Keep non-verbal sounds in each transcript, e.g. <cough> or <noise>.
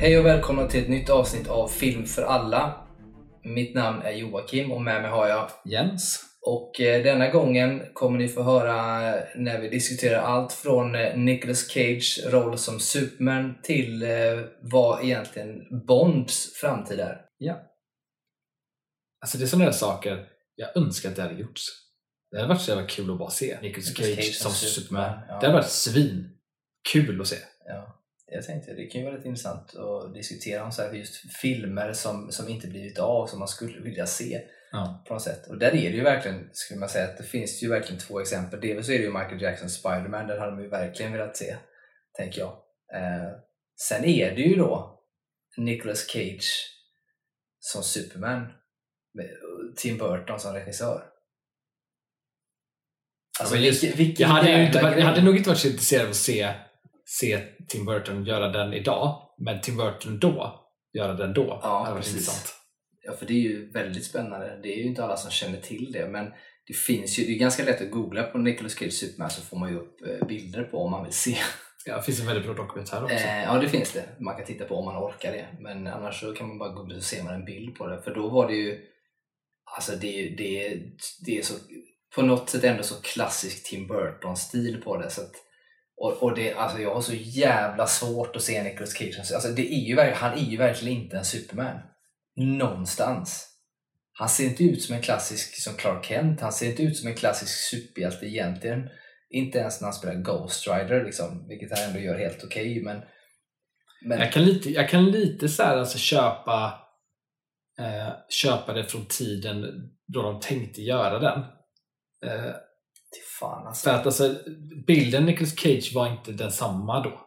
Hej och välkomna till ett nytt avsnitt av Film för alla. Mitt namn är Joakim och med mig har jag Jens. och eh, denna gången kommer ni få höra eh, när vi diskuterar allt från eh, Nicolas Cage roll som Superman till vad egentligen Bonds framtid är. Ja. Alltså det är sådana där saker jag önskar att det hade gjorts. Det hade varit så jävla kul att bara se Nicolas Cage, Cage som som Superman. Superman, ja. Det hade varit svin kul att se. Ja, jag tänkte det kan ju vara lite intressant att diskutera om så här just filmer som, som inte blivit av, som man skulle vilja se. Ja. på något sätt. Och där är det ju verkligen, skulle man säga, att det finns ju verkligen två exempel. Dels så är det ju Michael Jacksons Spider-Man, den hade man ju verkligen velat se, tänker jag. Eh, sen är det ju då Nicolas Cage som Superman, med Tim Burton som regissör. Alltså, men just- vilken, vilken Jag hade, inte, jag hade nog inte varit så intresserad av att se, se Tim Burton göra den idag, men Tim Burton då göra den då. Ja, precis. intressant. Ja, för det är ju väldigt spännande. Det är ju inte alla som känner till det, men det finns ju, det är ganska lätt att googla på Nicolas Cage Superman så får man ju upp eh, bilder på om man vill se. <laughs> Ja, det finns en väldigt bra dokumentär också. Eh, ja, det finns det. Man kan titta på om man orkar det. Men annars så kan man bara googla så ser man en bild på det. För då var det ju, alltså det, är- det, det är så, på något sätt ändå så klassisk Tim Burton-stil på det. Så att, och, och det, alltså jag har så jävla svårt att se Nicolas Cage. Alltså, alltså det är ju, han är ju verkligen inte en Superman. Någonstans. Han ser inte ut som en klassisk som Clark Kent. Han ser inte ut som en klassisk superhjälte egentligen. Inte ens när han spelar Ghost Rider, liksom, vilket han ändå gör helt okej. men, men Jag kan lite, jag kan lite så här, alltså köpa, eh, köpa det från tiden då de tänkte göra den. Eh, till fan alltså. För att alltså, bilden Nicolas Cage var inte densamma då.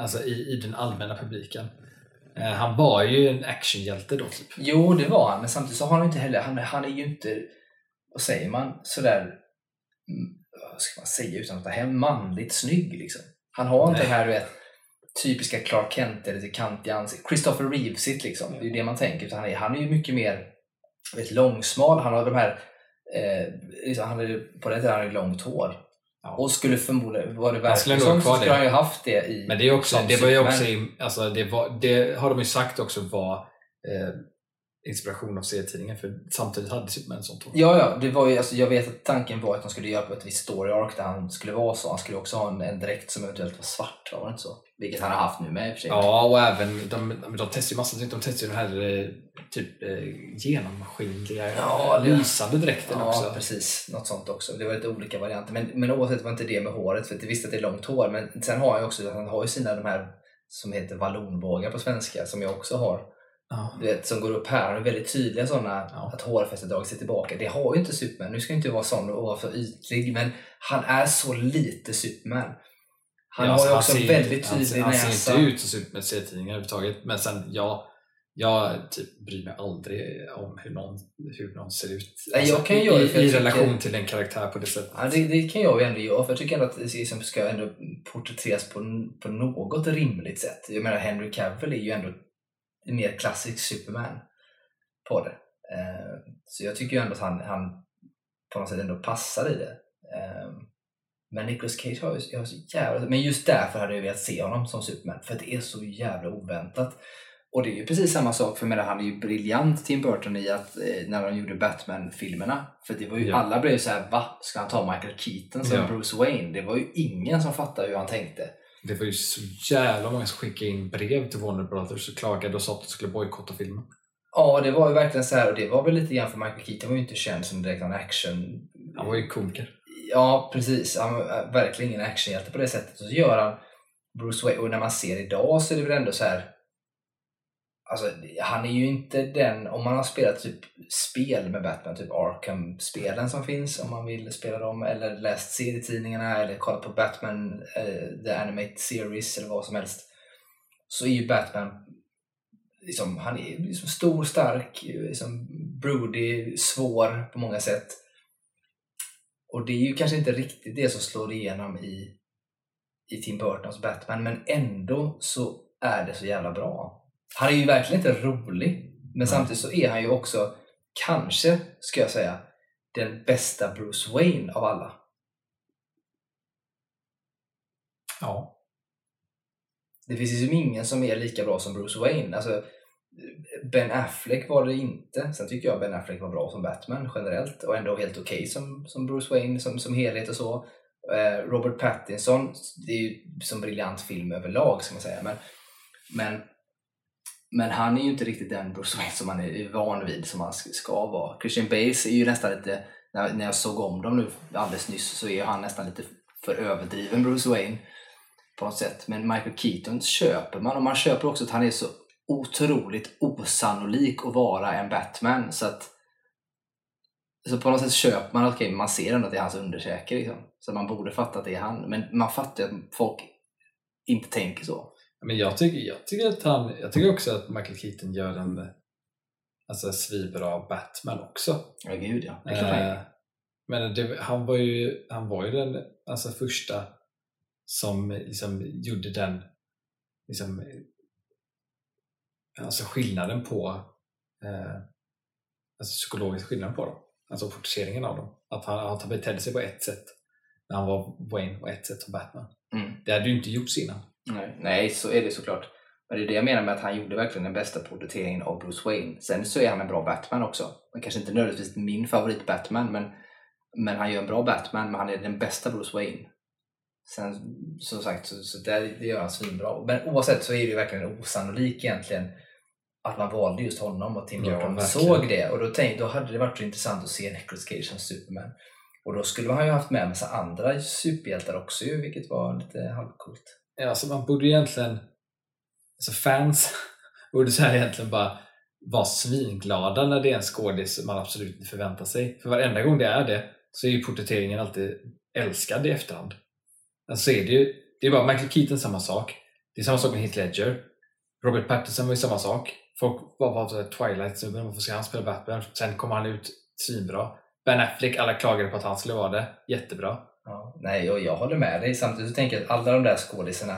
Alltså i, i den allmänna publiken. Eh, han var ju en actionhjälte då typ. Jo, det var han, men samtidigt så har han inte heller, han, han är ju inte, vad säger man, sådär, mm, vad ska man säga utan att ta hem, manligt snygg liksom. Han har inte Nej. det här, du vet, typiska Clark Kent eller kantiga ansiktet. Christopher Reevesigt liksom, det är ju det man tänker. Utan han, är, han är ju mycket mer vet, långsmal, han har de här, eh, liksom, han är, på den tiden hade han långt hår. Ja. Och skulle förmodligen, var det verkligen så, så skulle han ju haft det i Men det, är också, det var ju också, i- alltså det, var, det har de ju sagt också var eh, inspiration av serietidningen för samtidigt hade Superman sånt hår. Ja, ja, det var ju, alltså, jag vet att tanken var att de skulle göra på ett visst story arc där han skulle vara så. Han skulle också ha en, en dräkt som eventuellt var svart, var det inte så? Vilket han har haft nu med i och för sig. Ja, och även de, de, de testar ju massa De testar ju den här eh, typ eh, genomskinliga, Ja, lysande dräkten Ja, också. precis. Något sånt också. Det var lite olika varianter. Men, men oavsett var inte det med håret, för visste att det är långt hår. Men sen har han ju också, han har ju sina de här som heter vallonbågar på svenska, som jag också har. Ja. Du vet, som går upp här. Är väldigt tydliga sådana, Ja. att hårfästet dragit sig tillbaka. Det har ju inte Superman. Nu ska jag inte vara sån och vara för ytlig, men han är så lite Superman. Han Ja, har alltså, ju också ser en väldigt tydlig ser- han näsa. ser inte ut som Superman serietidningar överhuvudtaget. Men sen, jag, jag typ bryr mig aldrig om hur någon, hur någon ser ut. Alltså, jag kan göra det i, I tycker- relation till en karaktär på det sättet. Ja, det, det kan jag ju ändå göra, för jag tycker ändå att det liksom ska ändå porträtteras på, på något rimligt sätt. Jag menar, Henry Cavill är ju ändå en mer klassisk Superman på det. Eh, så jag tycker ju ändå att han, han på något sätt ändå passar i det. Eh, men Nicolas Cage har ju jag har så jävla... Men just därför hade jag velat se honom som Superman, för det är så jävla oväntat. Och det är ju precis samma sak, för menar, han är ju briljant Tim Burton i att eh, när de gjorde Batman-filmerna. För det var ju, Ja. alla blev ju så här: va? Ska han ta Michael Keaton som Ja. Bruce Wayne? Det var ju ingen som fattade hur han tänkte. Det var ju så jävla många som skickade in brev till Warner Brothers och klagade och sa att de skulle bojkotta filmen. Ja, det var ju verkligen så här och det var väl lite grann för Michael Keaton var ju inte känd som direkt en action... Han var ju komiker. Ja, precis. Han var äh, verkligen ingen actionhjälte på det sättet. Och så gör han Bruce Wayne, och när man ser idag så är det väl ändå så här. Alltså, han är ju inte den, om man har spelat typ spel med Batman, typ Arkham-spelen som finns, om man vill spela dem, eller läst serietidningarna, eller kollat på Batman, eh, The Animated Series, eller vad som helst, så är ju Batman liksom, han är liksom stor, stark, liksom broody, svår på många sätt. Och det är ju kanske inte riktigt det som slår igenom i, i Tim Burtons Batman, men ändå så är det så jävla bra. Han är ju verkligen inte rolig, men samtidigt så är han ju också, kanske, ska jag säga, den bästa Bruce Wayne av alla. Ja. Det finns ju ingen som är lika bra som Bruce Wayne. Alltså, Ben Affleck var det inte. Sen tycker jag Ben Affleck var bra som Batman generellt och ändå helt okej som, som Bruce Wayne som, som helhet och så. Eh, Robert Pattinson, det är ju som briljant film överlag ska man säga. Men, men, men han är ju inte riktigt den Bruce Wayne som man är van vid som han ska vara. Christian Bale är ju nästan lite, när, jag såg om dem nu alldeles nyss så är han nästan lite för överdriven Bruce Wayne på något sätt. Men Michael Keaton köper man och man köper också att han är så otroligt osannolik att vara en Batman så att så på något sätt köper man okej okay, man ser ändå att det är hans underkäke liksom. Så man borde fatta att det är han. Men man fattar ju att folk inte tänker så. Men jag tycker, jag tycker, att han, jag tycker också att Michael Keaton gör en alltså, svinbra Batman också. Ja, gud ja. Det är Eh, men det, han, var ju, han var ju den alltså, första som liksom, gjorde den liksom, alltså, skillnaden på eh, alltså, psykologisk skillnad på dem. Alltså fokuseringen av dem. Att han, att han betedde sig på ett sätt när han var Wayne och ett sätt som Batman. Mm. Det hade ju inte gjorts innan. Nej, nej, så är det såklart. Men det är det jag menar med att han gjorde verkligen den bästa porträtteringen av Bruce Wayne. Sen så är han en bra Batman också. Men kanske inte nödvändigtvis min favorit Batman, men, men han gör en bra Batman, men han är den bästa Bruce Wayne. Sen som sagt, så, så där, det gör han svinbra. Men oavsett så är det ju verkligen osannolikt egentligen att man valde just honom och Tim Ja, Burton verkligen. såg det. Och då, tänkte, då hade det varit så intressant att se Nicolas Cage som Superman. Och då skulle man ju haft med massa andra superhjältar också ju, vilket var lite halvcoolt. Eh, alltså man borde egentligen, alltså fans <laughs> borde så här egentligen bara vara svinglada när det är en skådis man absolut inte förväntar sig. För varenda gång det är det så är ju porträtteringen alltid älskad i efterhand. Alltså så är det ju, det är bara Michael Keaton samma sak. Det är samma sak med Heath Ledger. Robert Pattinson var ju samma sak. Folk var bara såhär Twilight-snubben, varför ska han spela Batman? Sen kom han ut svinbra. Ben Affleck, alla klagade på att han skulle vara det. Jättebra. Ja, nej, och jag håller med dig. Samtidigt så tänker jag att alla de där skådisarna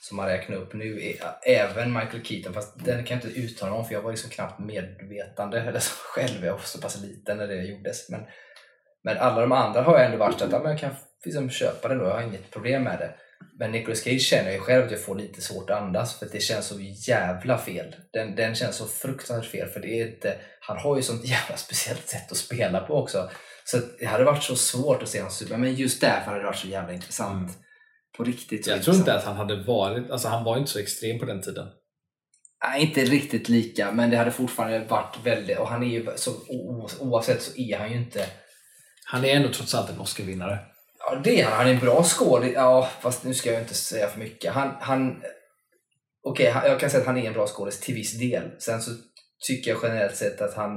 som man räknar upp nu, är, även Michael Keaton, fast den kan jag inte uttala om för jag var liksom knappt medvetande eller så själv, jag var så pass liten när det gjordes. Men, men alla de andra har jag ändå varit att ja, men jag kan liksom köpa det då, jag har inget problem med det. Men Nicolas Cage känner jag ju själv att jag får lite svårt att andas för att det känns så jävla fel. Den, den känns så fruktansvärt fel för det är inte, han har ju sånt <laughs> jävla speciellt sätt att spela på också. Så det hade varit så svårt att se hans super, men just därför hade det varit så jävla intressant. Mm. På riktigt Jag tror intressant. inte att han hade varit, alltså han var inte så extrem på den tiden. Nej, inte riktigt lika, men det hade fortfarande varit väldigt, och han är ju så, oavsett så är han ju inte Han är ändå trots allt en Oscar-vinnare. Ja, det är han. Han är en bra skådis. Ja, fast nu ska jag inte säga för mycket. Han, han, Okej, han- jag kan säga att han är en bra skådis till viss del. Sen så tycker jag generellt sett att han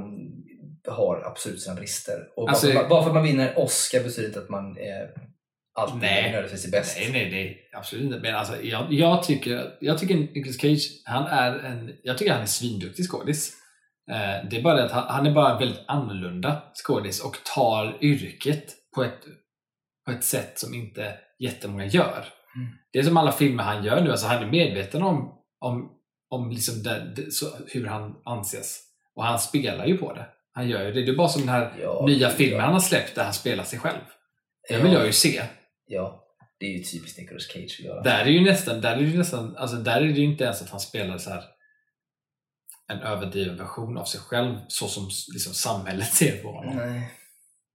har absolut sina brister. Och Alltså- bara, för, bara för att man vinner Oscar betyder inte att man är alltid Nej. nödvändigtvis är bäst. Nej, nej, nej. Absolut inte. Men alltså, jag, jag, tycker, jag tycker Nicolas Cage, han är en, jag tycker han är svinduktig skådis. Eh, det är bara det att han, han är bara en väldigt annorlunda skådis och tar yrket på ett, på ett sätt som inte jättemånga gör. Mm. Det är som alla filmer han gör nu, alltså han är medveten om, om, om liksom det, det, så, hur han anses. Och han spelar ju på det. Han gör ju det. Det är bara som den här Ja, nya ja. filmen han har släppt där han spelar sig själv. Den vill jag ju se. Ja, det är ju typiskt Nicolas Cage att göra. Där är ju nästan, där är det ju nästan, alltså där är det ju inte ens att han spelar så här en överdriven version av sig själv så som liksom samhället ser på honom. Nej.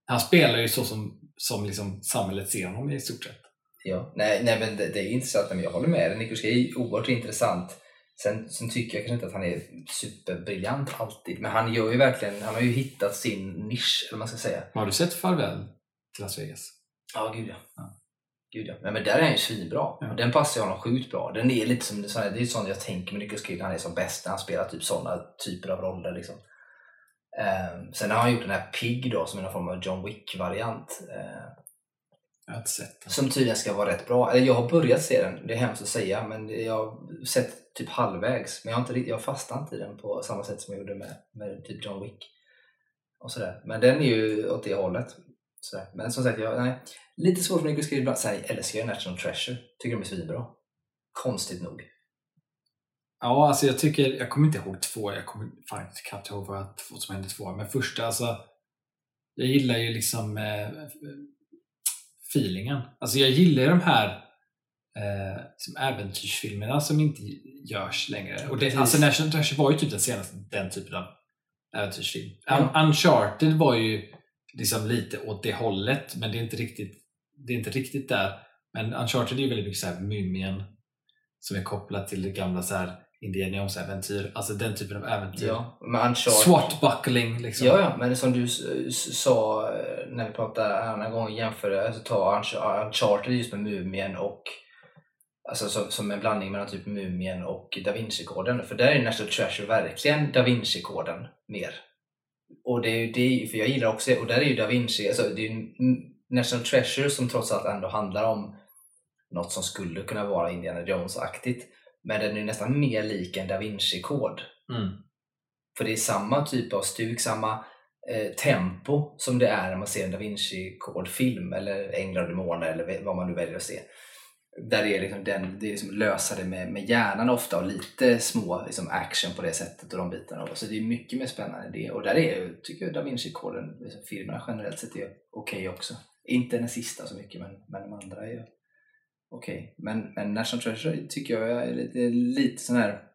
Han spelar ju så som, som liksom samhället ser honom i stort sett. Ja, nej, nej men det, det är intressant, men jag håller med dig. Cage är oerhört intressant. Sen, sen tycker jag kanske inte att han är superbriljant alltid, men han gör ju verkligen, han har ju hittat sin nisch, eller man ska säga. Har du sett Farväl till Las Vegas? Ja, gud ja. Ja. Gud ja. Men, men där är han ju svinbra. Ja. Den passar ju honom sjukt bra. Den är lite som, det är sånt jag tänker med Cage, när han är som bäst, när han spelar typ sådana typer av roller. Liksom. Ehm, sen har han gjort den här Pig då, som är någon form av John Wick-variant. den. Som tydligen ska vara rätt bra. Eller jag har börjat se den, det är hemskt att säga, men jag har sett typ halvvägs. Men jag har inte, jag fastnade inte i den på samma sätt som jag gjorde med, med typ John Wick. Och sådär. Men den är ju åt det hållet. Sådär. Men som sagt, jag, nej. lite svårt för Nicolas Cage ibland. Sen älskar jag National Treasure. Tycker de är svinbra. Konstigt nog. Ja, alltså jag tycker, jag kommer inte ihåg två, jag kommer fan inte knappt ihåg vad som hände två, men första alltså, jag gillar ju liksom eh, feelingen. Alltså jag gillar ju de här eh, som äventyrsfilmerna som inte görs längre. Och det, alltså National Treasure var ju typ den senaste den typen av äventyrsfilm. Ja. Un- Uncharted var ju liksom lite åt det hållet men det är inte riktigt, det är inte riktigt där. Men Uncharted är ju väldigt mycket så här Mumien som är kopplat till det gamla så här Indiana Jones-äventyr. Alltså den typen av äventyr. Ja, men Uncharted... Swatbuckling liksom. Ja, ja, men som du sa eh, när vi pratade en annan gång, jämförde, alltså ta Unch- Uncharted just med Mumien och Alltså som, som en blandning mellan typ Mumien och Da Vinci-koden. För där är National Treasure verkligen Da Vinci-koden mer. Och det är ju det, för jag gillar också och där är ju Da Vinci, alltså det är ju National Treasure som trots allt ändå handlar om något som skulle kunna vara Indiana Jones-aktigt. Men den är ju nästan mer lik en Da Vinci-kod. Mm. För det är samma typ av stuk, samma eh, tempo som det är när man ser en Da Vinci-kodfilm eller Änglar och Demoner eller vad man nu väljer att se. Där det är liksom den, det är liksom lösa det med, med hjärnan ofta och lite små liksom action på det sättet och de bitarna. Så det är mycket mer spännande än det. Och där är ju, tycker jag Da Vinci-koden, liksom filmerna generellt sett är okej också. Inte den sista så mycket men, men de andra är okej. Men, men National Treasure tycker jag är lite, lite sån här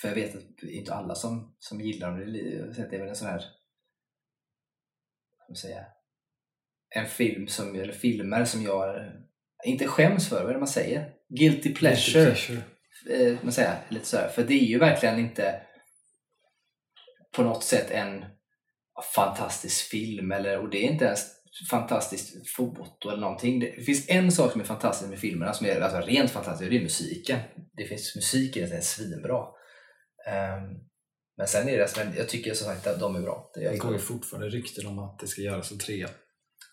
för jag vet att det är inte alla som, som gillar dem. Det är väl en sån här, vad ska säga, en film som, eller filmer som jag eh, inte skäms för, vad är det man säger? Guilty pleasure. Pleasure. Eh, man säger, lite sådär. För det är ju verkligen inte på något sätt en fantastisk film eller, och det är inte ens fantastiskt foto eller någonting. Det finns en sak som är fantastisk med filmerna, som är alltså rent fantastisk, och det är musiken. Det finns musik i den som är svinbra. Ehm, men sen är det, men jag tycker som sagt att de är bra. Det, går ju fortfarande rykten om att det ska göras en trea.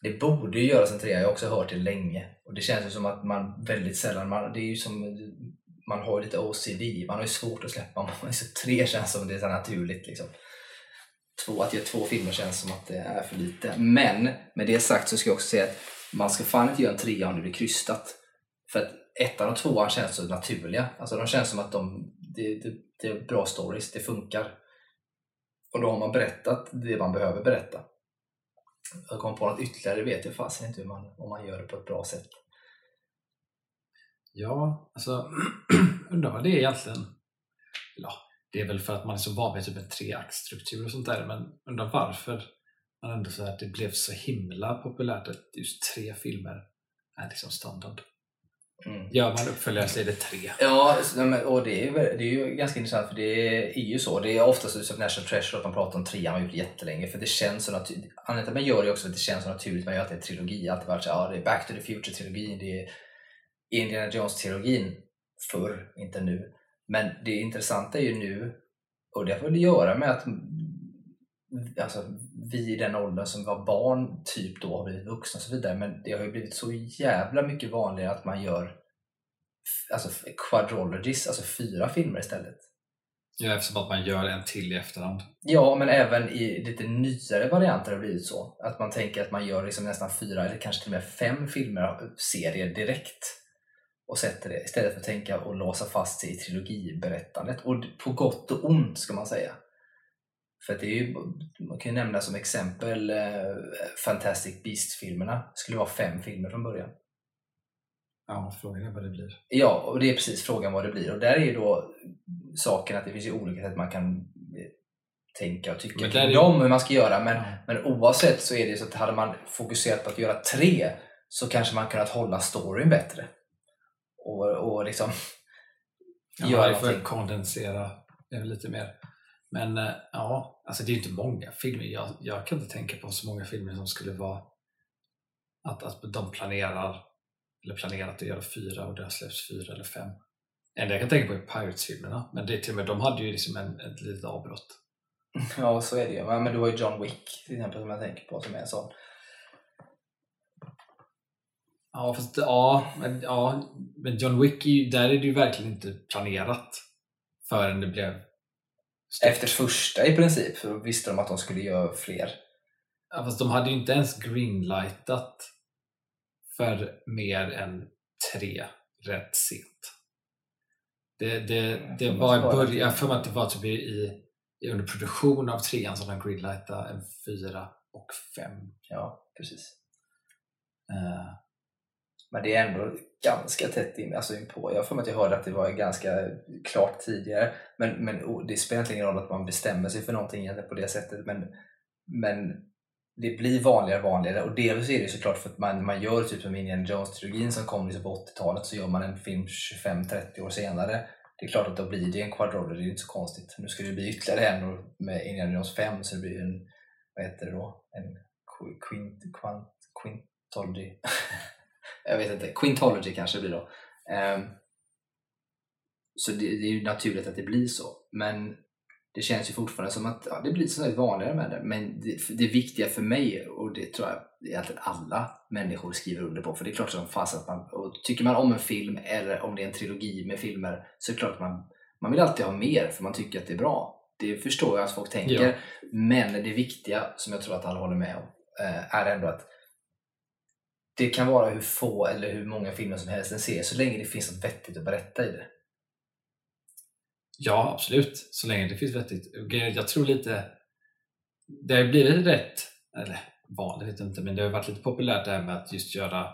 det borde ju göras en trea, jag har också hört det länge. Och det känns ju som att man väldigt sällan, man, det är ju som, man har lite OCD, man har ju svårt att släppa, man är så tre känns som det är så naturligt liksom. Två, att göra två filmer känns som att det är för lite. Men med det sagt så ska jag också säga att man ska fan inte göra en trea om det blir krystat. För att ettan och tvåan känns så naturliga. Alltså de känns som att de, det, det, det är bra stories, det funkar. Och då har man berättat det man behöver berätta. Jag kom på något ytterligare, det vet jag fasen inte hur man, om man gör det på ett bra sätt. Ja, alltså <clears throat> undrar vad det är egentligen. Ja, det är väl för att man är så van vid typ en treaktstruktur och sånt där, men undrar varför man ändå så att det blev så himla populärt att just tre filmer är liksom standard. Mm. Gör man uppföljare så är det tre. Ja, och det är, det är ju ganska intressant för det är ju så. Det är oftast som National Treasure att man pratar om trean, man har gjort jättelänge för det känns så naturligt. Anledningen till att man gör det också att det känns så naturligt. Man gör att det är en trilogi. Alltid varit så ja, det är Back to the Future-trilogin, det är Indiana Jones-trilogin förr, inte nu. Men det intressanta är ju nu, och det har väl att göra med att alltså, vi i den åldern som var barn typ då har blivit vuxna och så vidare. Men det har ju blivit så jävla mycket vanligare att man gör alltså quadrologies, alltså fyra filmer istället. Ja, eftersom att man gör en till i efterhand. Ja, men även i lite nyare varianter har det blivit så. Att man tänker att man gör liksom nästan fyra eller kanske till och med fem filmer, serier direkt och sätter det istället för att tänka och låsa fast sig i trilogiberättandet. Och på gott och ont ska man säga. För det är ju, man kan ju nämna som exempel eh, Fantastic Beast-filmerna. skulle vara fem filmer från början. Ja, frågan är vad det blir. Ja, och det är precis frågan vad det blir. Och där är ju då saken att det finns ju olika sätt man kan eh, tänka och tycka Men är kring ju- dem, hur man ska göra. Men, men oavsett så är det så att hade man fokuserat på att göra tre så kanske man kunnat hålla storyn bättre. Och, och liksom Ja, göra någonting. kondensera det väl lite mer. Men eh, ja, alltså det är inte många filmer. Jag, jag kan inte tänka på så många filmer som skulle vara att, att de planerar eller planerat att göra fyra och det har släppts fyra eller fem. Det enda jag kan tänka på är Pirates-filmerna, men det är till och med, de hade ju liksom en, ett litet avbrott. <laughs> Ja, så är det ju. Men du har ju John Wick till exempel som jag tänker på som är en sån. Ja, fast ja, men, ja, men John Wick, där är det ju verkligen inte planerat förrän det blev stort. Efter första i princip så visste de att de skulle göra fler. Ja, fast de hade ju inte ens greenlightat för mer än tre rätt sent. Det, det, det var i början, för mig att det var typ i, i under produktion av trean som de greenlightade en fyra och fem. Ja, precis. Eh, men det är ändå ganska tätt in, alltså in på. Jag har för mig att jag hörde att det var ganska klart tidigare. Men, men oh, det spelar inte ingen roll att man bestämmer sig för någonting på det sättet. Men, men det blir vanligare och vanligare och delvis är det såklart för att man, man gör typ som Indiana Jones-trilogin som kom liksom på 80-talet så gör man en film 25-30 år senare. Det är klart att då blir det en quadroder, det är ju inte så konstigt. Nu ska det bli ytterligare en med Indiana Jones 5 så det blir en, vad heter det då? En quint, quint, quintology. <laughs> jag vet inte, quintology kanske det blir då. Um, så det, det, är ju naturligt att det blir så. Men det känns ju fortfarande som att ja, det blir så vanligare med det. Men det, det viktiga för mig, och det tror jag egentligen alla människor skriver under på, för det är klart som fast att man, och tycker man om en film eller om det är en trilogi med filmer så är det klart att man, man vill alltid ha mer för man tycker att det är bra. Det förstår jag att folk tänker. Ja. Men det viktiga, som jag tror att alla håller med om, eh, är ändå att det kan vara hur få eller hur många filmer som helst en ser så länge det finns något vettigt att berätta i det. Ja, absolut. Så länge det finns vettigt. Jag tror lite... Det har blivit rätt, eller vanligt vet jag inte, men det har varit lite populärt det här med att just göra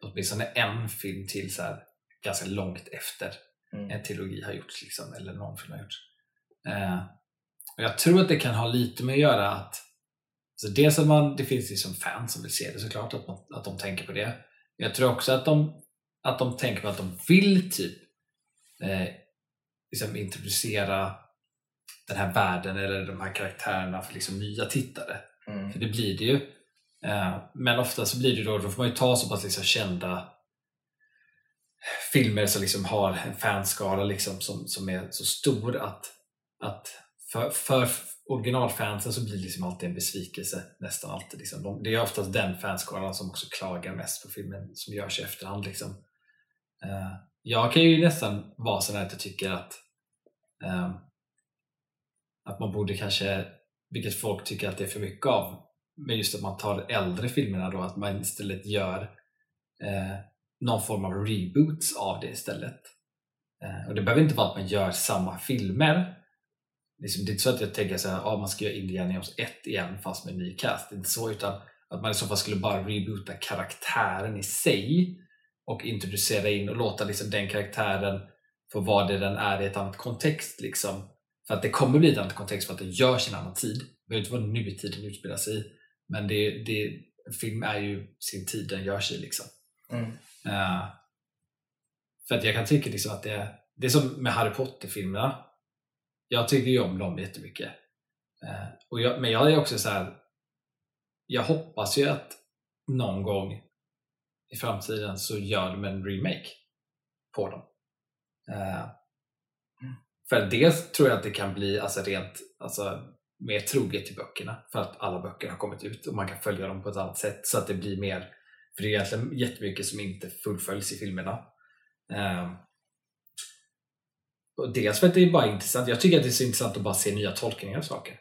åtminstone en film till så här, ganska långt efter mm. en trilogi har gjorts, liksom, eller någon film har gjorts. Eh, och jag tror att det kan ha lite med att göra att så dels att man, det finns liksom fans som vill se det såklart, att, man, att de tänker på det. Jag tror också att de, att de tänker på att de vill typ eh, liksom introducera den här världen eller de här karaktärerna för liksom nya tittare. Mm. För det blir det ju. Eh, men ofta så blir det då, då får man ju ta så pass liksom kända filmer som liksom har en fanskara liksom som, som är så stor att, att för, för originalfansen så blir det liksom alltid en besvikelse. Nästan alltid. Liksom. det är oftast den fanskaran som också klagar mest på filmen som görs i efterhand. Liksom. Uh, jag kan ju nästan vara sån att jag tycker att um, att man borde kanske, vilket folk tycker att det är för mycket av, men just att man tar äldre filmerna då, att man istället gör eh, någon form av reboots av det istället. Eh, och Det behöver inte vara att man gör samma filmer liksom, det är inte så att jag tänker att ah, man ska göra Indiana Jones 1 igen fast med ny cast. Det är inte så utan att man i så fall skulle bara reboota karaktären i sig och introducera in och låta liksom den karaktären få vara det den är i ett annat kontext. Liksom. För att det kommer bli ett annat kontext för att det görs i en annan tid. Det behöver inte vara nutid den utspelar sig i. Men det, det, film är ju sin tid den görs i. Liksom. Mm. Uh, för att jag kan tycka liksom att det, det är som med Harry Potter-filmerna jag tycker ju om dem jättemycket. Eh, och jag, men jag är också så här, jag hoppas ju att någon gång i framtiden så gör de en remake på dem. Uh, för dels tror jag att det kan bli alltså rent alltså, mer troget till böckerna för att alla böcker har kommit ut och man kan följa dem på ett annat sätt så att det blir mer, för det är egentligen jättemycket som inte fullföljs i filmerna. Uh, och dels för att det är bara intressant. Jag tycker att det är så intressant att bara se nya tolkningar av saker.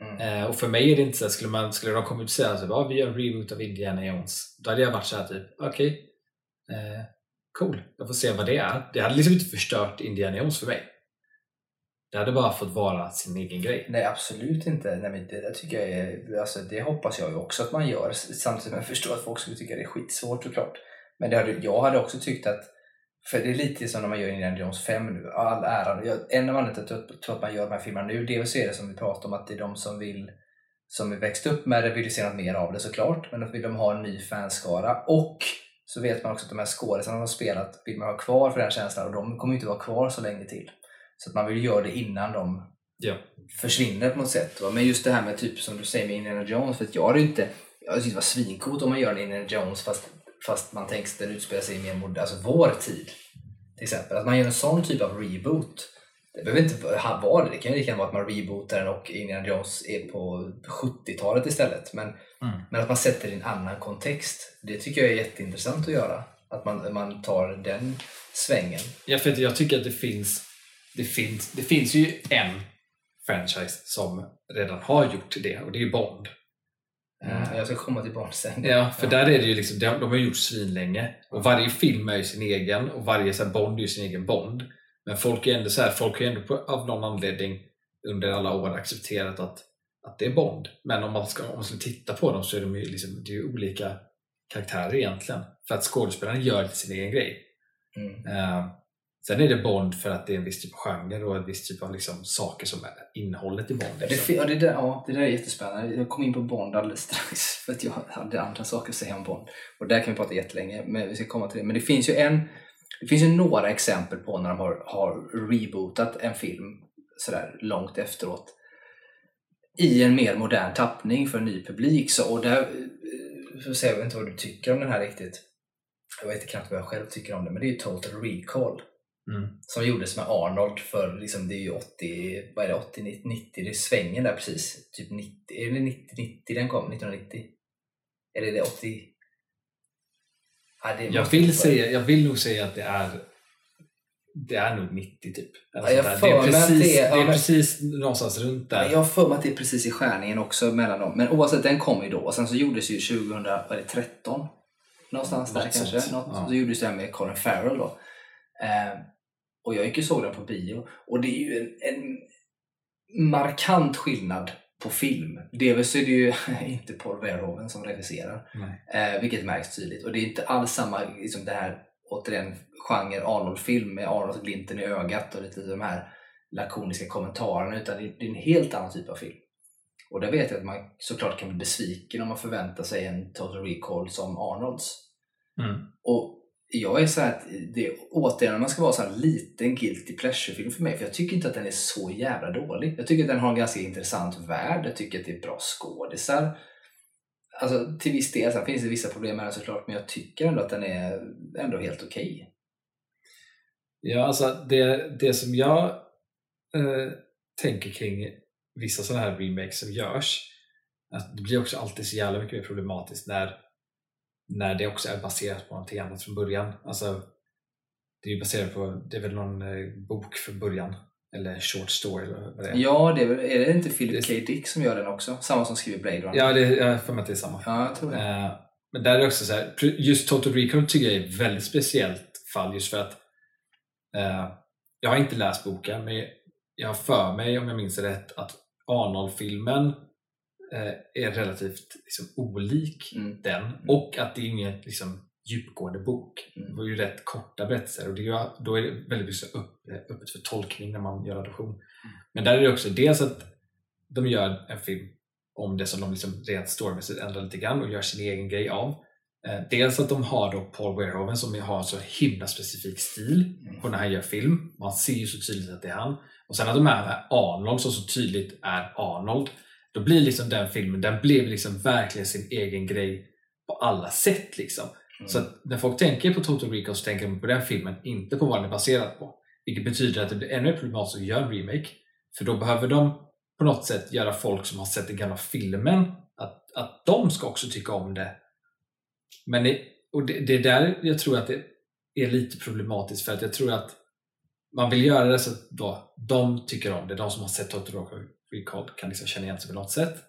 Mm. Eh, och för mig är det inte så skulle, man, skulle de komma ut och säga att ah, vi gör en reboot av Indiana Jones. Då hade jag varit såhär typ, okej, okay, eh, cool, jag får se vad det är. Det hade liksom inte förstört Indiana Jones för mig. Det hade bara fått vara sin egen grej. Nej, absolut inte. Nej, men det, tycker jag är, alltså, det hoppas jag ju också att man gör. Samtidigt som jag förstår att folk skulle tycka det är skitsvårt såklart. Men det hade, jag hade också tyckt att för det är lite som när man gör Indiana Jones 5 nu. All ära. En av anledningarna till att jag tror att man gör de här filmerna nu, dels är det som vi pratade om att det är de som vill som är växt upp med det vill ju se något mer av det såklart. Men då vill de ha en ny fanskara. Och så vet man också att de här skådisarna som har spelat vill man ha kvar för den känslan och de kommer inte vara kvar så länge till. Så att man vill göra det innan de ja. försvinner på något sätt. Men just det här med typ som du säger med Indiana Jones, för att jag hade inte jag tyckte det var svincoolt om man gör en Indiana Jones fast fast man tänker att den utspelar sig i mer mod, alltså vår tid. Till exempel, att man gör en sån typ av reboot. Det behöver inte vara det, det kan ju lika gärna vara att man rebootar den och Indiana Jones är på 70-talet istället. Men, mm. men att man sätter det i en annan kontext, det tycker jag är jätteintressant att göra. Att man, man tar den svängen. Ja, för jag tycker att det finns, det finns, det finns ju en franchise som redan har gjort det och det är ju Bond. Mm, jag ska komma till Bond sen. Ja, för där är det ju liksom, de, har gjort svinlänge och varje film är ju sin egen och varje så Bond är ju sin egen Bond. Men folk är ändå så här, folk har ju ändå på, av någon anledning under alla år accepterat att, att det är Bond. Men om man ska, om man ska titta på dem så är de ju liksom, det är ju olika karaktärer egentligen. För att skådespelaren gör sin egen grej. Mm. Eh, sen är det Bond för att det är en viss typ av genre och en viss typ av liksom, saker som är innehållet i Bond. Liksom. ja, det, där, ja, det där är jättespännande. Jag kom in på Bond alldeles strax <laughs> för att jag hade andra saker att säga om Bond. Och där kan vi prata jättelänge, men vi ska komma till det. Men det finns ju en det finns ju några exempel på när de har, har rebootat en film sådär långt efteråt i en mer modern tappning för en ny publik. Så, och där, eh, får se, jag vet inte vad du tycker om den här riktigt. Jag vet knappt vad jag själv tycker om det, men det är ju Total Recall Mm. som gjordes med Arnold för liksom, det är ju 80, vad är det, 80, 90, 90 det är svängen där precis. Typ 90, är det 90, 90 den kom? 1990? Eller är det 80? Ja, det Jag, vill säga, jag vill nog säga att det är det är nog 90 typ. Ja, jag sånt för där. det är precis, det är- det ja, är men- precis någonstans runt där. Ja, jag har för mig att det är precis i skärningen också mellan dem. Men oavsett, den kom ju då. Och sen så gjordes ju 2013 någonstans där Något kanske. Något, ja. Så gjordes det här med Colin Farrell då. Eh, och jag gick och såg den på bio. Och det är ju en, en markant skillnad på film. Dels är det ju <laughs> inte Paul Verhoeven som regisserar. Eh, vilket märks tydligt. Och det är inte alls samma, liksom det här, återigen, genre Arnold-film med Arnold glimten i ögat och lite de här lakoniska kommentarerna. Utan det det är en helt annan typ av film. Och där vet jag att man såklart kan bli besviken om man förväntar sig en Total Recall som Arnolds. Mm. Och jag är så här att det återigen man ska vara så här en liten guilty pleasure-film för mig. För jag tycker inte att den är så jävla dålig. Jag tycker att den har en ganska intressant värld. Jag tycker att det är bra skådisar. Alltså till viss del, sen finns det vissa problem med den såklart, men jag tycker ändå att den är ändå helt okej. Ja, alltså det, det som jag eh, tänker kring vissa sådana här remakes som görs, att det blir också alltid så jävla mycket mer problematiskt när, när det också är baserat på någonting annat från början. Alltså, det är ju baserat på, det är väl någon eh, bok från början, eller short story eller vad det är. Ja, det är, väl, är det inte Philip K. Dick som gör den också? Samma som skriver Blade Runner. Ja, det, jag för mig att det är samma. ja jag tror det. Eh, men där är det också så här, just Total Recall tycker jag är ett väldigt speciellt fall just för att eh, jag har inte läst boken men jag har för mig, om jag minns rätt, att Arnold-filmen är relativt liksom, olik Mm. den och att det är ingen liksom, djupgående bok. Mm. Det var ju rätt korta berättelser och det är, då är det väldigt upp, eh, öppet för tolkning när man gör adoption. Men där är det också dels att de gör en film om det som de liksom rent storymässigt ändrar lite grann och gör sin egen grej av. Eh, dels att de har då Paul Verhoeven som har en så himla specifik stil Mm. på när han gör film. Man ser ju så tydligt att det är han. Och sen att de är Arnold som så tydligt är Arnold. Då blir liksom den filmen, den blev liksom verkligen sin egen grej på alla sätt. liksom. Mm. Så att när folk tänker på Total Recall så tänker de på den filmen, inte på vad den är baserad på. Vilket betyder att det blir ännu problematiskt att göra en remake. För då behöver de på något sätt göra folk som har sett den gamla filmen, att, att de ska också tycka om det. Men det, och det, det är där jag tror att det är lite problematiskt för att jag tror att man vill göra det så att då, de tycker om det. De som har sett Total Recall kan liksom känna igen sig på något sätt.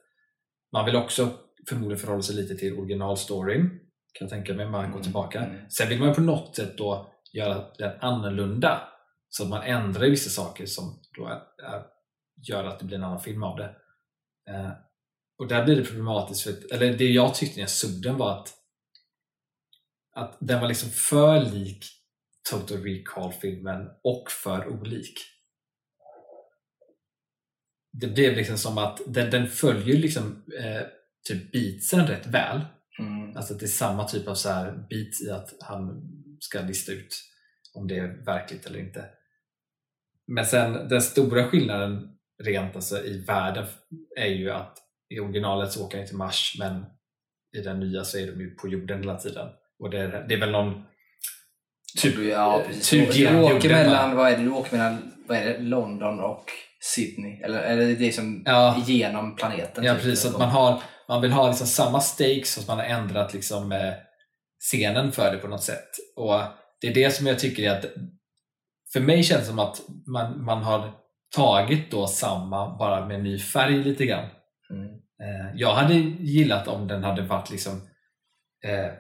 Man vill också förmodligen förhålla sig lite till originalstoryn kan jag tänka mig, man går Mm, tillbaka. mm. Sen vill man på något sätt då göra den annorlunda så att man ändrar vissa saker som då är, är, gör att det blir en annan film av det. Eh, och där blir det problematiskt, för, att- eller det jag tyckte när jag såg den var att, att den var liksom för lik Total Recall-filmen och för olik. Det blev liksom som att den, den följer liksom eh, typ beatsen rätt väl. Mm. Alltså det är samma typ av så här beat i att han ska lista ut om det är verkligt eller inte. Men sen den stora skillnaden rent alltså i världen är ju att i originalet så åker han till Mars men i den nya så är de ju på jorden hela tiden. Och det är, det är väl någon typ, ja, precis. typ du, åker mellan, va? vad är det, du åker mellan vad är det, London och Sydney. Eller, eller det som Ja. genom planeten. Ja typ. precis, så att man, har, man vill ha liksom samma stakes fast man har ändrat liksom, eh, scenen för det på något sätt. Och Det är det som jag tycker är att för mig känns det som att man, man har tagit då samma bara med ny färg lite grann. Mm. Eh, jag hade gillat om den hade varit liksom eh,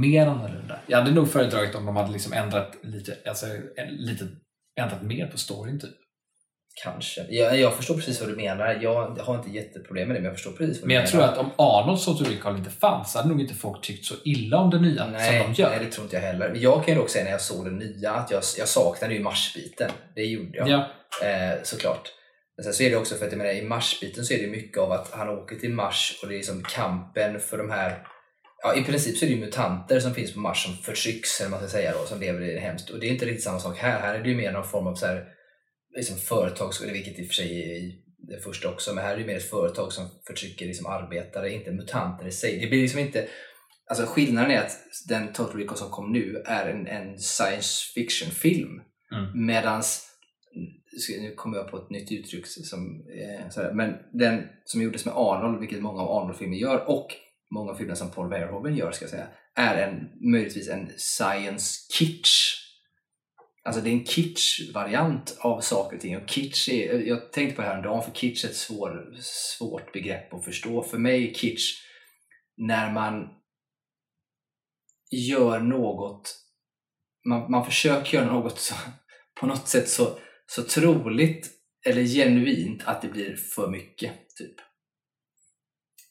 mer annorlunda. Jag hade nog föredragit om de hade liksom ändrat lite, alltså, en- lite ändrat mer på storyn typ. Kanske. Jag, jag förstår precis vad du menar. Jag har inte jätteproblem med det, men jag förstår precis vad Men du jag tror menar. att om Arnolds Recall inte fanns hade nog inte folk tyckt så illa om det nya Nej, som de gör. nej, det tror inte jag heller. Men Jag kan ju dock säga när jag såg det nya att jag, jag saknade ju marsbiten. Det gjorde jag. Ja. Eh, såklart. Men sen så är det också för att jag menar, i marsbiten så är det mycket av att han åker till Mars och det är liksom kampen för de här Ja, i princip så är det ju mutanter som finns på Mars som förtrycks, eller vad man ska säga då, som lever i det hemskt. Och det är inte riktigt samma sak här. Här är det ju mer någon form av så här, liksom företags, vilket i och för sig är det första också, men här är det mer ett företag som förtrycker liksom arbetare, inte mutanter i sig. Det blir liksom inte... Alltså skillnaden är att den Total Recall som kom nu är en, en science fiction-film. Mm. Medans, nu kommer jag på ett nytt uttryck, som, eh, sådär, men den som gjordes med Arnold, vilket många av Arnold-filmer gör, och många av filmerna som Paul Verhoeven gör, ska jag säga, är en, möjligtvis en science kitsch. Alltså det är en kitsch-variant av saker och ting. Och kitsch är, jag tänkte på det här en dag, för kitsch är ett svår, svårt begrepp att förstå. För mig är kitsch när man gör något, man, man försöker göra något så, på något sätt så, så troligt eller genuint att det blir för mycket. Typ.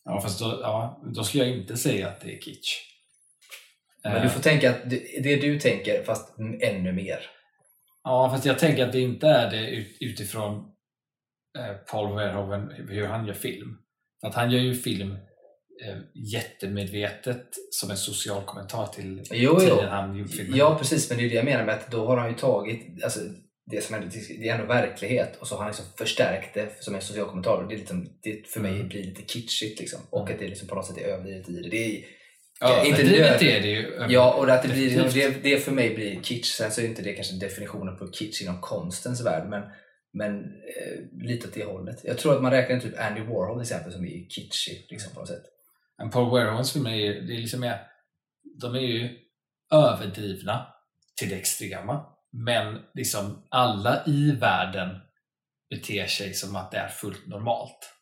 Ja, fast då, ja, då skulle jag inte säga att det är kitsch. Men Eh, du får tänka att det du tänker, fast ännu mer. Ja, fast jag tänker att det inte är det ut, utifrån eh, Paul Verhoeven, hur han gör film. För att han gör ju film eh, jättemedvetet som en social kommentar till Jo, jo. tiden han gjorde filmen. Ja, precis. Men det är det jag menar med att då har han ju tagit alltså, det som ändå, det är ändå verklighet och så har han liksom förstärkt det som en social kommentar. Och det, är liksom, det för mig Mm. blir lite kitschigt liksom. Och att det liksom på något sätt är överdrivet i det. det är, ja, inte inte nöd- är det ju. ja, och att det, blir, det, det för mig blir kitsch. Sen så är inte det kanske definitionen på kitsch inom konstens värld, men, men eh, lite åt det hållet. Jag tror att man räknar typ Andy Warhol till exempel som är kitschig liksom, på något sätt. Men Paul filmer är, ju- det är liksom mer, de är ju överdrivna till det extrema. Men liksom alla i världen beter sig som att det är fullt normalt.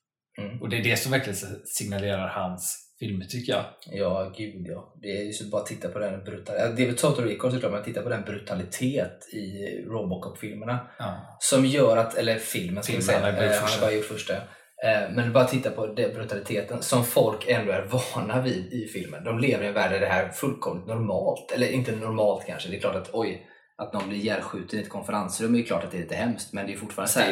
Mm. Och det är det som verkligen signalerar hans filmer tycker jag. Ja, gud ja. Det är ju så bara att titta på den brutalitet. Det är väl Total Recall såklart, men titta på den brutalitet i Robocop-filmerna. Ja. Som gör att, eller filmen ska vi säga, han har gjort Eh, han har bara gjort första. Eh, Men bara titta på den brutaliteten som folk ändå är vana vid i filmen. De lever i en värld där det här är fullkomligt normalt. Eller inte normalt kanske, det är klart att oj, att någon blir ihjälskjuten i ett konferensrum är ju klart att det är lite hemskt, men det är fortfarande så Det är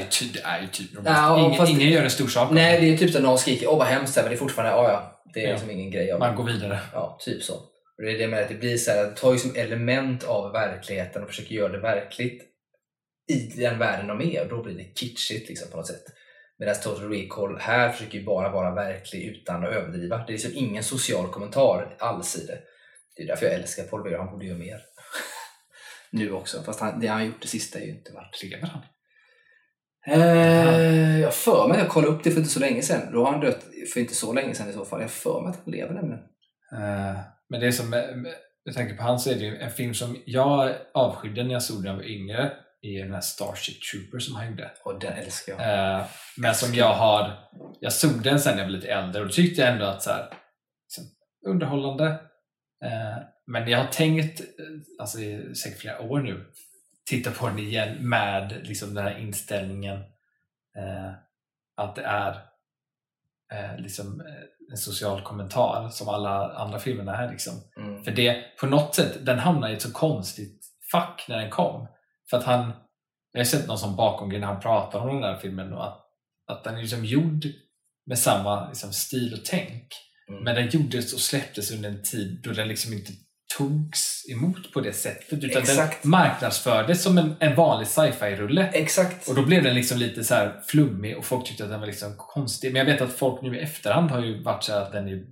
ju det typ Ja, normalt. ingen, fast- ingen gör en stor sak av Nej, det. det är typ att någon skriker åh vad hemskt, men det är fortfarande, ja ja, det är Ja. liksom ingen grej av. Man går vidare. Ja, typ så. Och det är det med att det blir så här, att tar ju som element av verkligheten och försöker göra det verkligt i den världen de är och då blir det kitschigt liksom, på något sätt. Medan Total Recall här försöker ju bara vara verklig utan att överdriva. Det är liksom ingen social kommentar alls i det. Det är därför jag älskar Paul Bear, han borde göra mer. <laughs> nu också, fast han, det han gjort det sista är ju inte varit. Lever han? Eh, jag för mig, jag kollade upp det för inte så länge sedan. Då har han dött för inte så länge sedan i så fall. Jag för mig att han lever nämligen. Eh, men det är som, med, med, tanke på han så är det ju en film som jag avskydde när jag såg den när jag var yngre i den här Starship Trooper som han gjorde. Och den älskar jag. Eh, men som jag har, jag såg den sen när jag var lite äldre och då tyckte jag ändå att så här, liksom, underhållande. Eh, men jag har tänkt, eh, alltså i säkert flera år nu, titta på den igen med liksom den här inställningen eh, att det är eh, liksom eh, en social kommentar som alla andra filmerna är. Liksom. Mm. För det, på något sätt, den hamnar i ett så konstigt fack när den kom. För att han, jag har sett någon som bakom när han pratar om den där filmen och att, att den är liksom gjord med samma liksom, stil och tänk. Mm. Men den gjordes och släpptes under en tid då den liksom inte togs emot på det sättet. Utan Exakt. den marknadsfördes som en, en vanlig sci-fi-rulle. Exakt. Och då blev den liksom lite så här flummig och folk tyckte att den var liksom konstig. Men jag vet att folk nu i efterhand har ju varit så att den är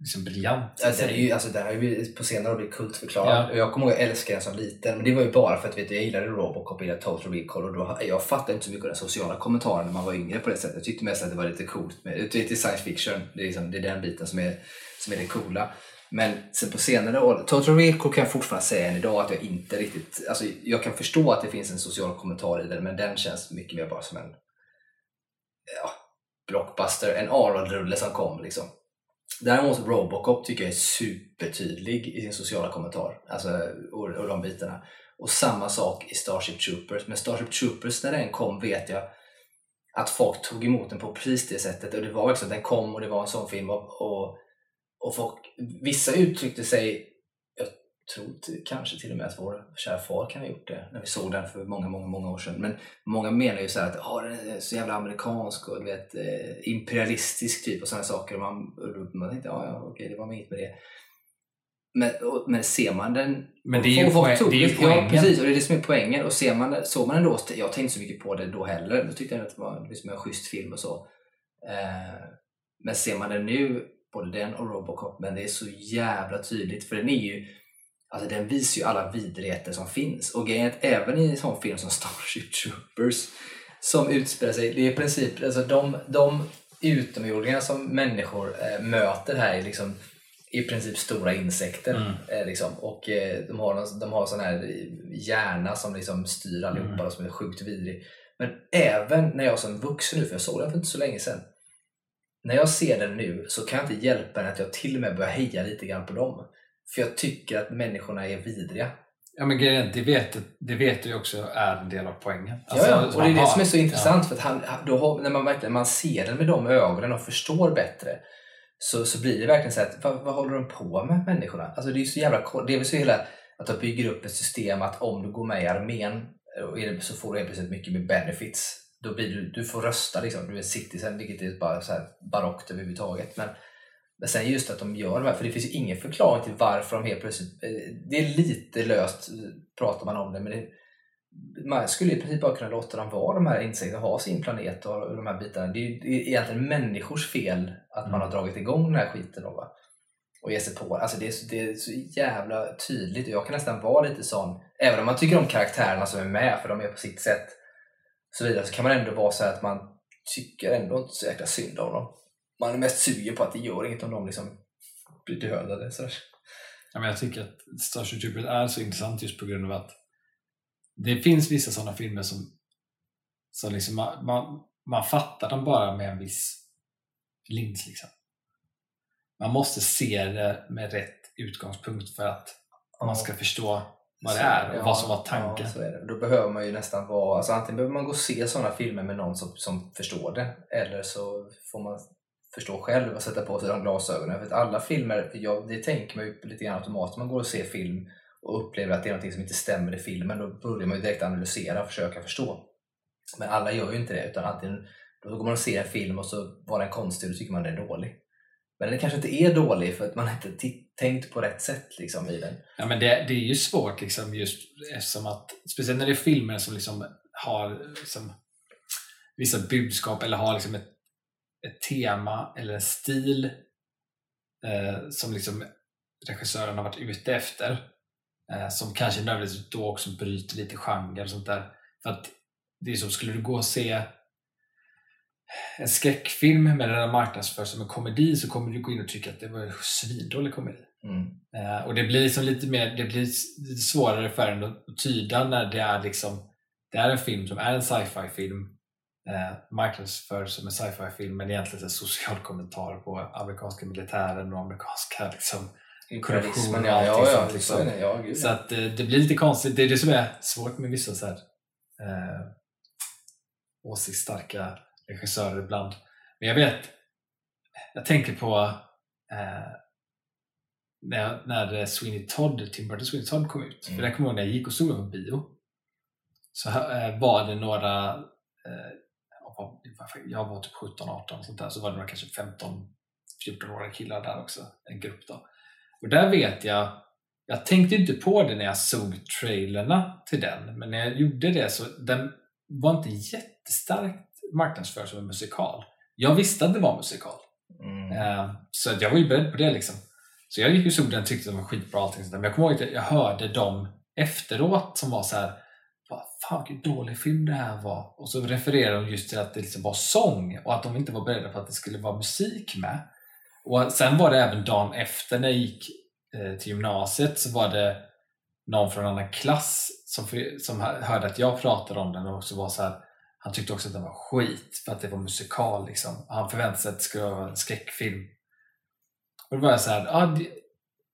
liksom briljant. i Ja, den, är ju, alltså, den har ju på senare år blivit kultförklarad. Ja. Och jag kommer ihåg att jag älskade den som liten. Men det var ju bara för att vet du, jag gillade Robocop och gillade Total Recall. Och då, jag fattade inte så mycket av den sociala kommentaren när man var yngre på det sättet. Jag tyckte mest att det var lite coolt. Med, det är lite science fiction. Det är, liksom, det är den biten som är, som är det coola. Men sen på senare år, Total Recall kan jag fortfarande säga än idag att jag inte riktigt... Alltså, jag kan förstå att det finns en social kommentar i den, men den känns mycket mer bara som en ja, blockbuster, en Arnold-rulle som kom. Liksom. Däremot Robocop tycker jag är supertydlig i sin sociala kommentar. Alltså, och, och de bitarna. Och samma sak i Starship Troopers. Men Starship Troopers när den kom vet jag att folk tog emot den på precis det sättet. Och det var verkligen att den kom och det var en sån film. Och, och, och folk, vissa uttryckte sig, jag tror kanske till och med att vår kära far kan ha gjort det när vi såg den för många, många, många år sedan. Men många menar ju så här att ah, den är så jävla amerikansk och vet, eh, imperialistisk typ och sådana saker. Och man, och man tänkte, ja, ja okej, det var inget med det. Men, och, men ser man den... Men det är ju, poäng, det är ju Ja, poängen. precis. Och det är det som är poängen. Och ser man, såg man den då, jag tänkte inte så mycket på det då heller. Då tyckte jag att det var liksom en schysst film och så. Eh, men ser man den nu, både den och Robocop, men det är så jävla tydligt. För den är ju, alltså den visar ju alla vidrigheter som finns. Och grejen är att även i en sån film som Starship Troopers, som utspelar sig, det är i princip, alltså de, de utomjordingar som människor eh, möter här är liksom i princip stora insekter. Mm. Eh, liksom. Och eh, de har, någon- de har sån här hjärna som liksom styr allihopa Mm. och som är sjukt vidrig. Men även när jag som vuxen nu, för jag såg den för inte så länge sedan. När jag ser den nu så kan jag inte hjälpa än att jag till och med börjar heja lite grann på dem. För jag tycker att människorna är vidriga. Ja men grejen det vet, det vet du ju också är en del av poängen. Alltså, ja, ja. Och det är det som är så ja. intressant. För att han, då, har- när man verkligen man ser den med de ögonen och förstår bättre så, så blir det verkligen så att, vad, vad håller de på med människorna? Alltså det är ju så jävla Det är väl så hela att de bygger upp ett system att om du går med i armén det- så får du helt plötsligt mycket mer benefits. Då blir du, du får rösta liksom, du är citizen, vilket är bara så här barockt överhuvudtaget. Men, men sen just att de gör det här, för det finns ju ingen förklaring till varför de helt plötsligt... eh, Det är lite löst, pratar man om det, men det, man skulle i princip bara kunna låta dem vara de här insekterna, ha sin planet och de här bitarna. Det är ju egentligen människors fel att man har dragit igång den här skiten då, va? och ge sig på alltså det. Är så, det är så jävla tydligt och jag kan nästan vara lite sån, även om man tycker om karaktärerna som är med, för de är på sitt sätt, så vidare, så kan man ändå vara så att man tycker ändå inte så jäkla synd om dem. Man är mest sugen på att det gör inget om de liksom blir dödade. Så. Ja, men jag tycker att Starship Troopers är så intressant just på grund av att det finns vissa sådana filmer som, som liksom man, man, man fattar dem bara med en viss lins. Liksom. Man måste se det med rätt utgångspunkt för att man ska förstå vad det är och ja, vad som var tanken. Ja, så är det. Då behöver man ju nästan vara, alltså antingen behöver man gå och se sådana filmer med någon som, som förstår det, eller så får man förstå själv och sätta på sig de glasögonen. För att alla filmer, jag, det tänker man ju lite grann automatiskt, man går och ser film och upplever att det är något som inte stämmer i filmen, då börjar man ju direkt analysera och försöka förstå. Men alla gör ju inte det, utan antingen då går man och ser en film och så var den konstig och då tycker man den är dålig. Men den kanske inte är dålig för att man inte ti- tänkt på rätt sätt liksom, i den. Ja, men det, det är ju svårt liksom just eftersom att, speciellt när det är filmer som liksom har liksom, vissa budskap eller har liksom ett, ett tema eller en stil eh, som liksom regissören har varit ute efter eh, som kanske nödvändigtvis då också bryter lite genre och sånt där. För att det är som, skulle du gå och se en skräckfilm med den här marknadsförs som en komedi så kommer du gå in och tycka att det var en svindålig komedi. Mm. Eh, och det blir liksom lite mer, det blir lite svårare för en att tyda när det är liksom det är en film som är en sci-fi film eh, marknadsförs som en sci-fi film men egentligen en social kommentar på amerikanska militären och amerikanska <laughs> liksom. Korruption och ja. Ja, allting ja, sånt, liksom. det. Ja, gud, Så att eh, det blir lite konstigt, det är det som är svårt med vissa så här, eh, åsiktsstarka regissörer ibland. Men jag vet, jag tänker på eh, när, när Sweeney Todd, Tim Burton Sweeney Todd kom ut. Mm. För jag kommer ihåg när jag gick och såg den på bio. Så eh, var det några, eh, jag var- jag var typ 17-18 och sånt där, så var det några kanske 15-14-åriga killar där också, en grupp då. Och där vet jag, jag tänkte inte på det när jag såg trailerna till den, men när jag gjorde det så den var inte jättestarkt marknadsförd som en musikal. Jag visste att det var musikal. Mm. Eh, Så jag var ju beredd på det. liksom. Så jag gick och såg den och tyckte den var skitbra. och Allting sånt. Men jag kommer ihåg att jag hörde dem efteråt som var så här vad fan vilken dålig film det här var. Och så refererade de just till att det liksom var sång och att de inte var beredda på att det skulle vara musik med. Och sen var det även dagen efter när jag gick eh, till gymnasiet så var det någon från en annan klass som, som hörde att jag pratade om den och också var så här han tyckte också att den var skit för att det var musikal. Liksom. Han förväntade sig att det skulle vara en skräckfilm. Och då var jag så här, ah, det,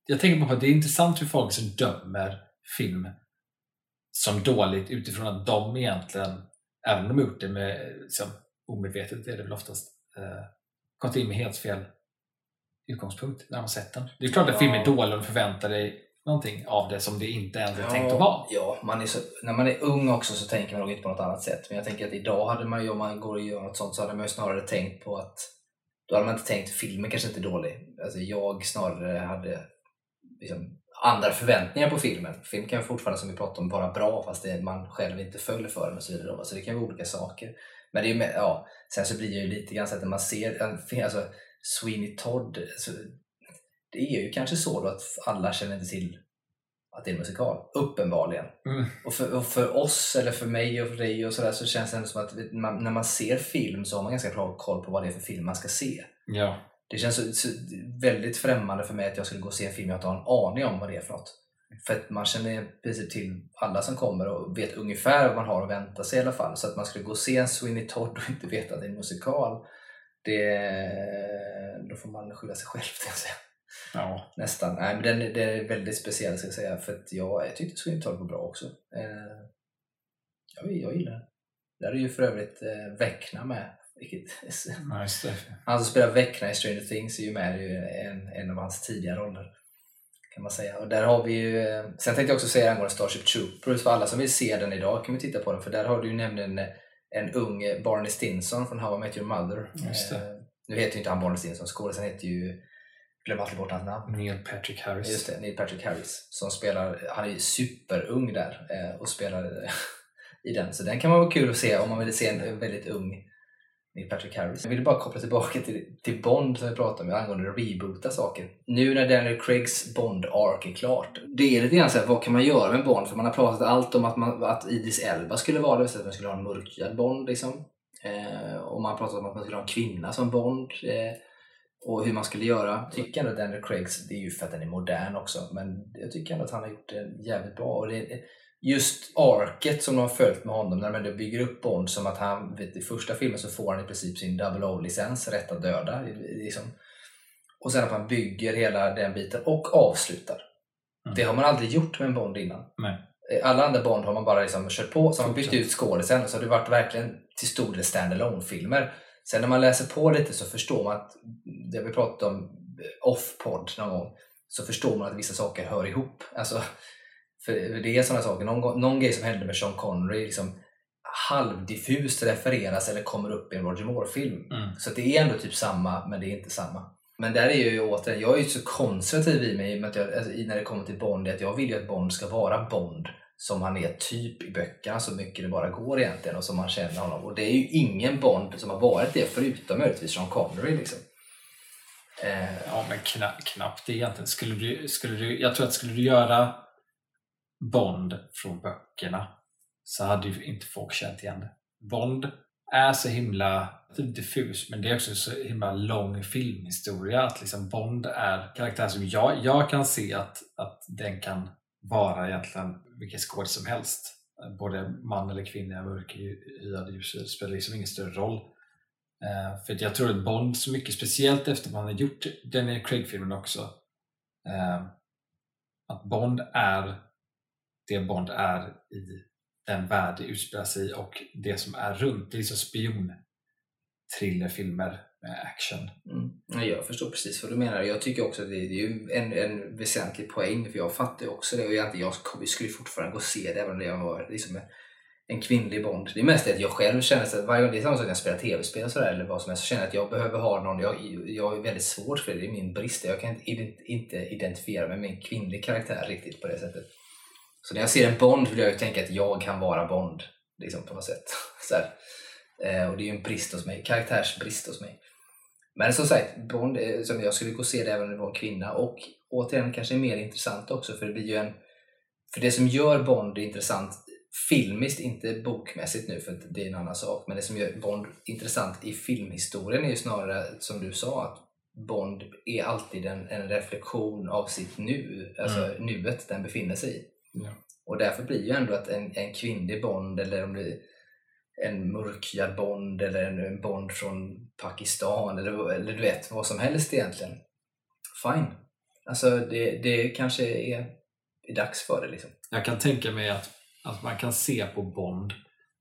jag tänker på att det är intressant hur folk som dömer film som dåligt utifrån att de egentligen, även om de gjort det med liksom, omedvetet är det väl oftast eh, gått in med helt fel utgångspunkt när man sett den. Det är klart att Ja. film är dålig och du förväntar dig någonting av det som det inte ens är tänkt att vara. Ja, man är så, när man är ung också så tänker man nog inte på något annat sätt. Men jag tänker att idag hade man ju, om man går och gör något sånt, så hade man ju snarare tänkt på att då hade man inte tänkt filmen kanske inte är dålig. Alltså jag snarare hade liksom, andra förväntningar på filmen. Film kan ju fortfarande, som vi pratade om, vara bra fast det, man själv inte följer för den och så vidare. Så det kan vara olika saker. Men det är med- ja, sen så blir det ju lite grann så att när man ser en film, alltså Sweeney Todd, så det är ju kanske så då att alla känner inte till att det är en musikal. Uppenbarligen. Mm. Och för, och för oss, eller för mig och för dig och sådär så känns det ändå som att man, när man ser film så har man ganska bra koll på vad det är för film man ska se. Ja. Det känns så, så väldigt främmande för mig att jag skulle gå och se en film jag inte har en aning om vad det är för något. För att man känner i princip till alla som kommer och vet ungefär vad man har att vänta sig i alla fall. Så att man skulle gå och se en Sweeney Todd och inte veta att det är en musikal, det, då får man skylla sig själv jag säga. Ja. Nästan. Nej, men den, den är väldigt speciell ska jag säga. För att jag, jag tyckte Todd var bra också. Eh, jag, jag gillar den. Där är ju för övrigt eh, Vecna med. Vilket, det. han som spelar Vecna i Stranger Things är ju med i en, en av hans tidiga roller. Kan man säga. Och där har vi ju, eh, sen tänkte jag också säga angående Starship Troopers, för alla som vill se den idag kan vi titta på den. För där har du ju nämligen en, ung Barney Stinson från How I Met Your Mother. Eh, nu heter ju inte han Barney Stinson, skådisen heter ju, glöm alltid bort hans namn. Neil Patrick Harris. Just det, Neil Patrick Harris som spelar, han är ju superung där eh, och spelar eh, i den. Så den kan vara kul att se om man vill se en, väldigt ung Neil Patrick Harris. Jag vill bara koppla tillbaka till, till Bond som vi pratade om angående att reboota saker. Nu när Daniel Craigs Bond-ark är klart. Det är lite grann så här, vad kan man göra med Bond? För man har pratat allt om att, man, att Idris Elba skulle vara det, att man skulle ha en mörkhyad Bond. Liksom. Eh, och man har pratat om att man skulle ha en kvinna som Bond. Eh, och hur man skulle göra. Jag tycker ändå att Daniel Craigs, det är ju för att den är modern också, men jag tycker ändå att han har gjort det jävligt bra. Och det, just arket som de har följt med honom, när de bygger upp Bond som att han, vet, i första filmen så får han i princip sin double O-licens, rätt att döda. Liksom. Och sen att man bygger hela den biten och avslutar. Mm. Det har man aldrig gjort med en Bond innan. Nej. Eh, Alla andra Bond har man bara liksom kört på, så har man bytt ut skådisen och så har det varit verkligen till stor del stand filmer Sen när man läser på lite så förstår man att, det vi pratat om off-podd någon gång, så förstår man att vissa saker hör ihop. Alltså, för det är sådana saker, någon, någon grej som hände med Sean Connery liksom halvdiffust refereras eller kommer upp i en Roger Moore-film. Mm. Så det är ändå typ samma, men det är inte samma. Men där är ju återigen, jag är ju så konservativ i mig i att jag, alltså, när det kommer till Bond, att jag vill ju att Bond ska vara Bond som han är typ i böckerna så mycket det bara går egentligen och som man känner honom. Och det är ju ingen Bond som har varit det förutom möjligtvis Sean Connery liksom. Eh, Ja, men kna, knappt egentligen. Skulle du, skulle du, jag tror att skulle du göra Bond från böckerna så hade ju inte folk känt igen det. Bond är så himla typ diffus, men det är också så himla lång filmhistoria att liksom Bond är karaktär som jag, jag kan se att, att den kan vara egentligen vilken skådis som helst. Både man eller kvinna, mörkhyad, ljushyad, spelar liksom ingen större roll. Eh, för jag tror att Bond så mycket, speciellt efter man har gjort Daniel Craig-filmen också, eh, att Bond är det Bond är i den värld det utspelar sig i och det som är runt. Det är liksom spion thrillerfilmer Eh, action. Mm. Jag förstår precis vad du menar. Jag tycker också att det är ju en, en väsentlig poäng, för jag fattar ju också det. Och jag, jag skulle fortfarande gå och se det, även om det var liksom en, en kvinnlig Bond. Det är mest det att jag själv känner att varje gång det är samma sak när jag spelar tv-spel sådär, eller vad som helst, så känner jag att jag behöver ha någon, jag, jag är väldigt svårt för det, det är min brist. Jag kan inte, inte identifiera mig med en kvinnlig karaktär riktigt på det sättet. Så när jag ser en Bond vill jag ju tänka att jag kan vara Bond, liksom på något sätt. <laughs> Så här. Eh, och det är ju en brist hos mig, karaktärsbrist hos mig. Men som sagt, Bond, eh, som jag skulle gå och se det även om det var en kvinna. Och återigen kanske mer intressant också, för det blir ju en... För det som gör Bond intressant filmiskt, inte bokmässigt nu för det är en annan sak, men det som gör Bond intressant i filmhistorien är ju snarare, som du sa, att Bond är alltid en, en reflektion av sitt nu, alltså nuet den befinner sig i. Ja. Och därför blir ju ändå att en, en kvinnlig Bond eller om det en mörkhyad Bond eller en, Bond från Pakistan eller, eller du vet, vad som helst egentligen. Fine. Alltså det, det kanske är, är dags för det liksom. Jag kan tänka mig att, att man kan se på Bond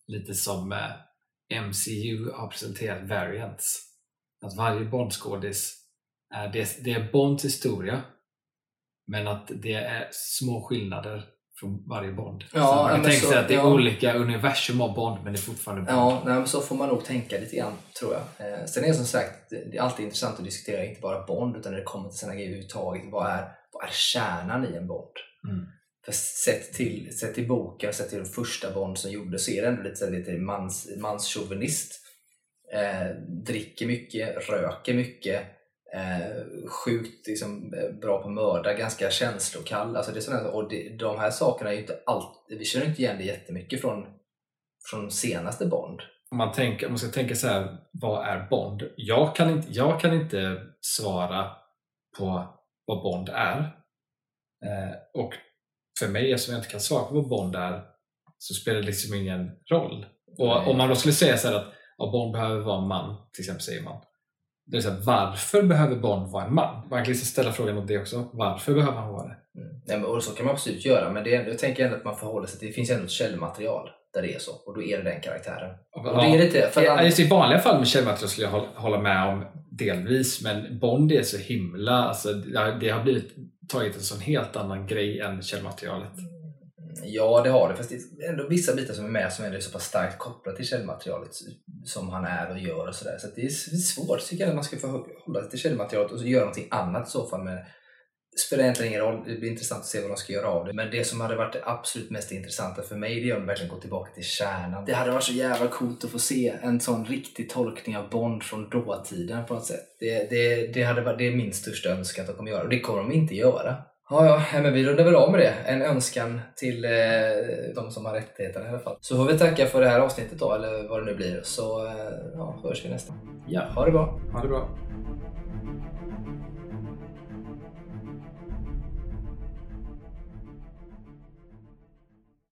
lite som eh, MCU har presenterat variants. Att varje Bond-skådis det, det är Bonds historia men att det är små skillnader från varje Bond. Ja, så man kan tänka så- sig att det är ja. olika universum av Bond men det är fortfarande Bond. Ja, nej, men så får man nog tänka lite grann tror jag. Eh, sen är det som sagt, det är alltid intressant att diskutera inte bara Bond utan när det kommer till sådana grejer överhuvudtaget. Vad är, vad är kärnan i en Bond? Mm. För sett till, sett till boken, sett till den första Bond som gjordes så är det ändå lite, lite mans, manschauvinist. Eh, dricker mycket, röker mycket, eh, sjukt liksom, eh, bra på att mörda, ganska känslokall. Alltså det är sådana, och det, de här sakerna är ju inte alltid, vi känner inte igen det jättemycket från, från senaste Bond. Om man, tänker, om man ska tänka så här, vad är Bond? Jag kan inte, jag kan inte svara på vad Bond är. Eh, och för mig, eftersom jag inte kan svara på vad Bond är, så spelar det liksom ingen roll. Och Nej. om man då skulle säga så här att ja, Bond behöver vara en man, till exempel säger man. Det är så här, varför behöver Bond vara en man? Man kan liksom ställa frågan om det också. Varför behöver han vara det? Mm. Nej, men, och så kan man absolut göra, men det är, jag tänker ändå att man förhåller sig till, det finns ändå ett källmaterial där det är så, och då är det den karaktären. Och det är lite, för Ja, just I vanliga fall med källmaterial skulle jag hålla- med om delvis, men Bond är så himla... Alltså, det har- det har blivit tagit en sån helt annan grej än källmaterialet. Ja, det har det. Fast det är ändå vissa bitar som är med som är så pass starkt kopplade till källmaterialet som han är och gör och sådär. Så att det är svårt tycker jag att man ska få hålla sig till källmaterialet och så göra någonting annat i så fall. Men spelar egentligen ingen roll. Det blir intressant att se vad de ska göra av det. Men det som hade varit det absolut mest intressanta för mig det är om de verkligen går tillbaka till kärnan. Det hade varit så jävla coolt att få se en sån riktig tolkning av Bond från dåtiden på något sätt. Det, det, det, hade varit, det är min största önskan att de kommer göra och det kommer de inte göra. Ja, ja, men vi rundar väl av med det. En önskan till eh, de som har rättigheterna i alla fall. Så får vi tacka för det här avsnittet då, eller vad det nu blir. Så eh, ja, hörs vi nästa. Ja, Ha det bra! ha det bra.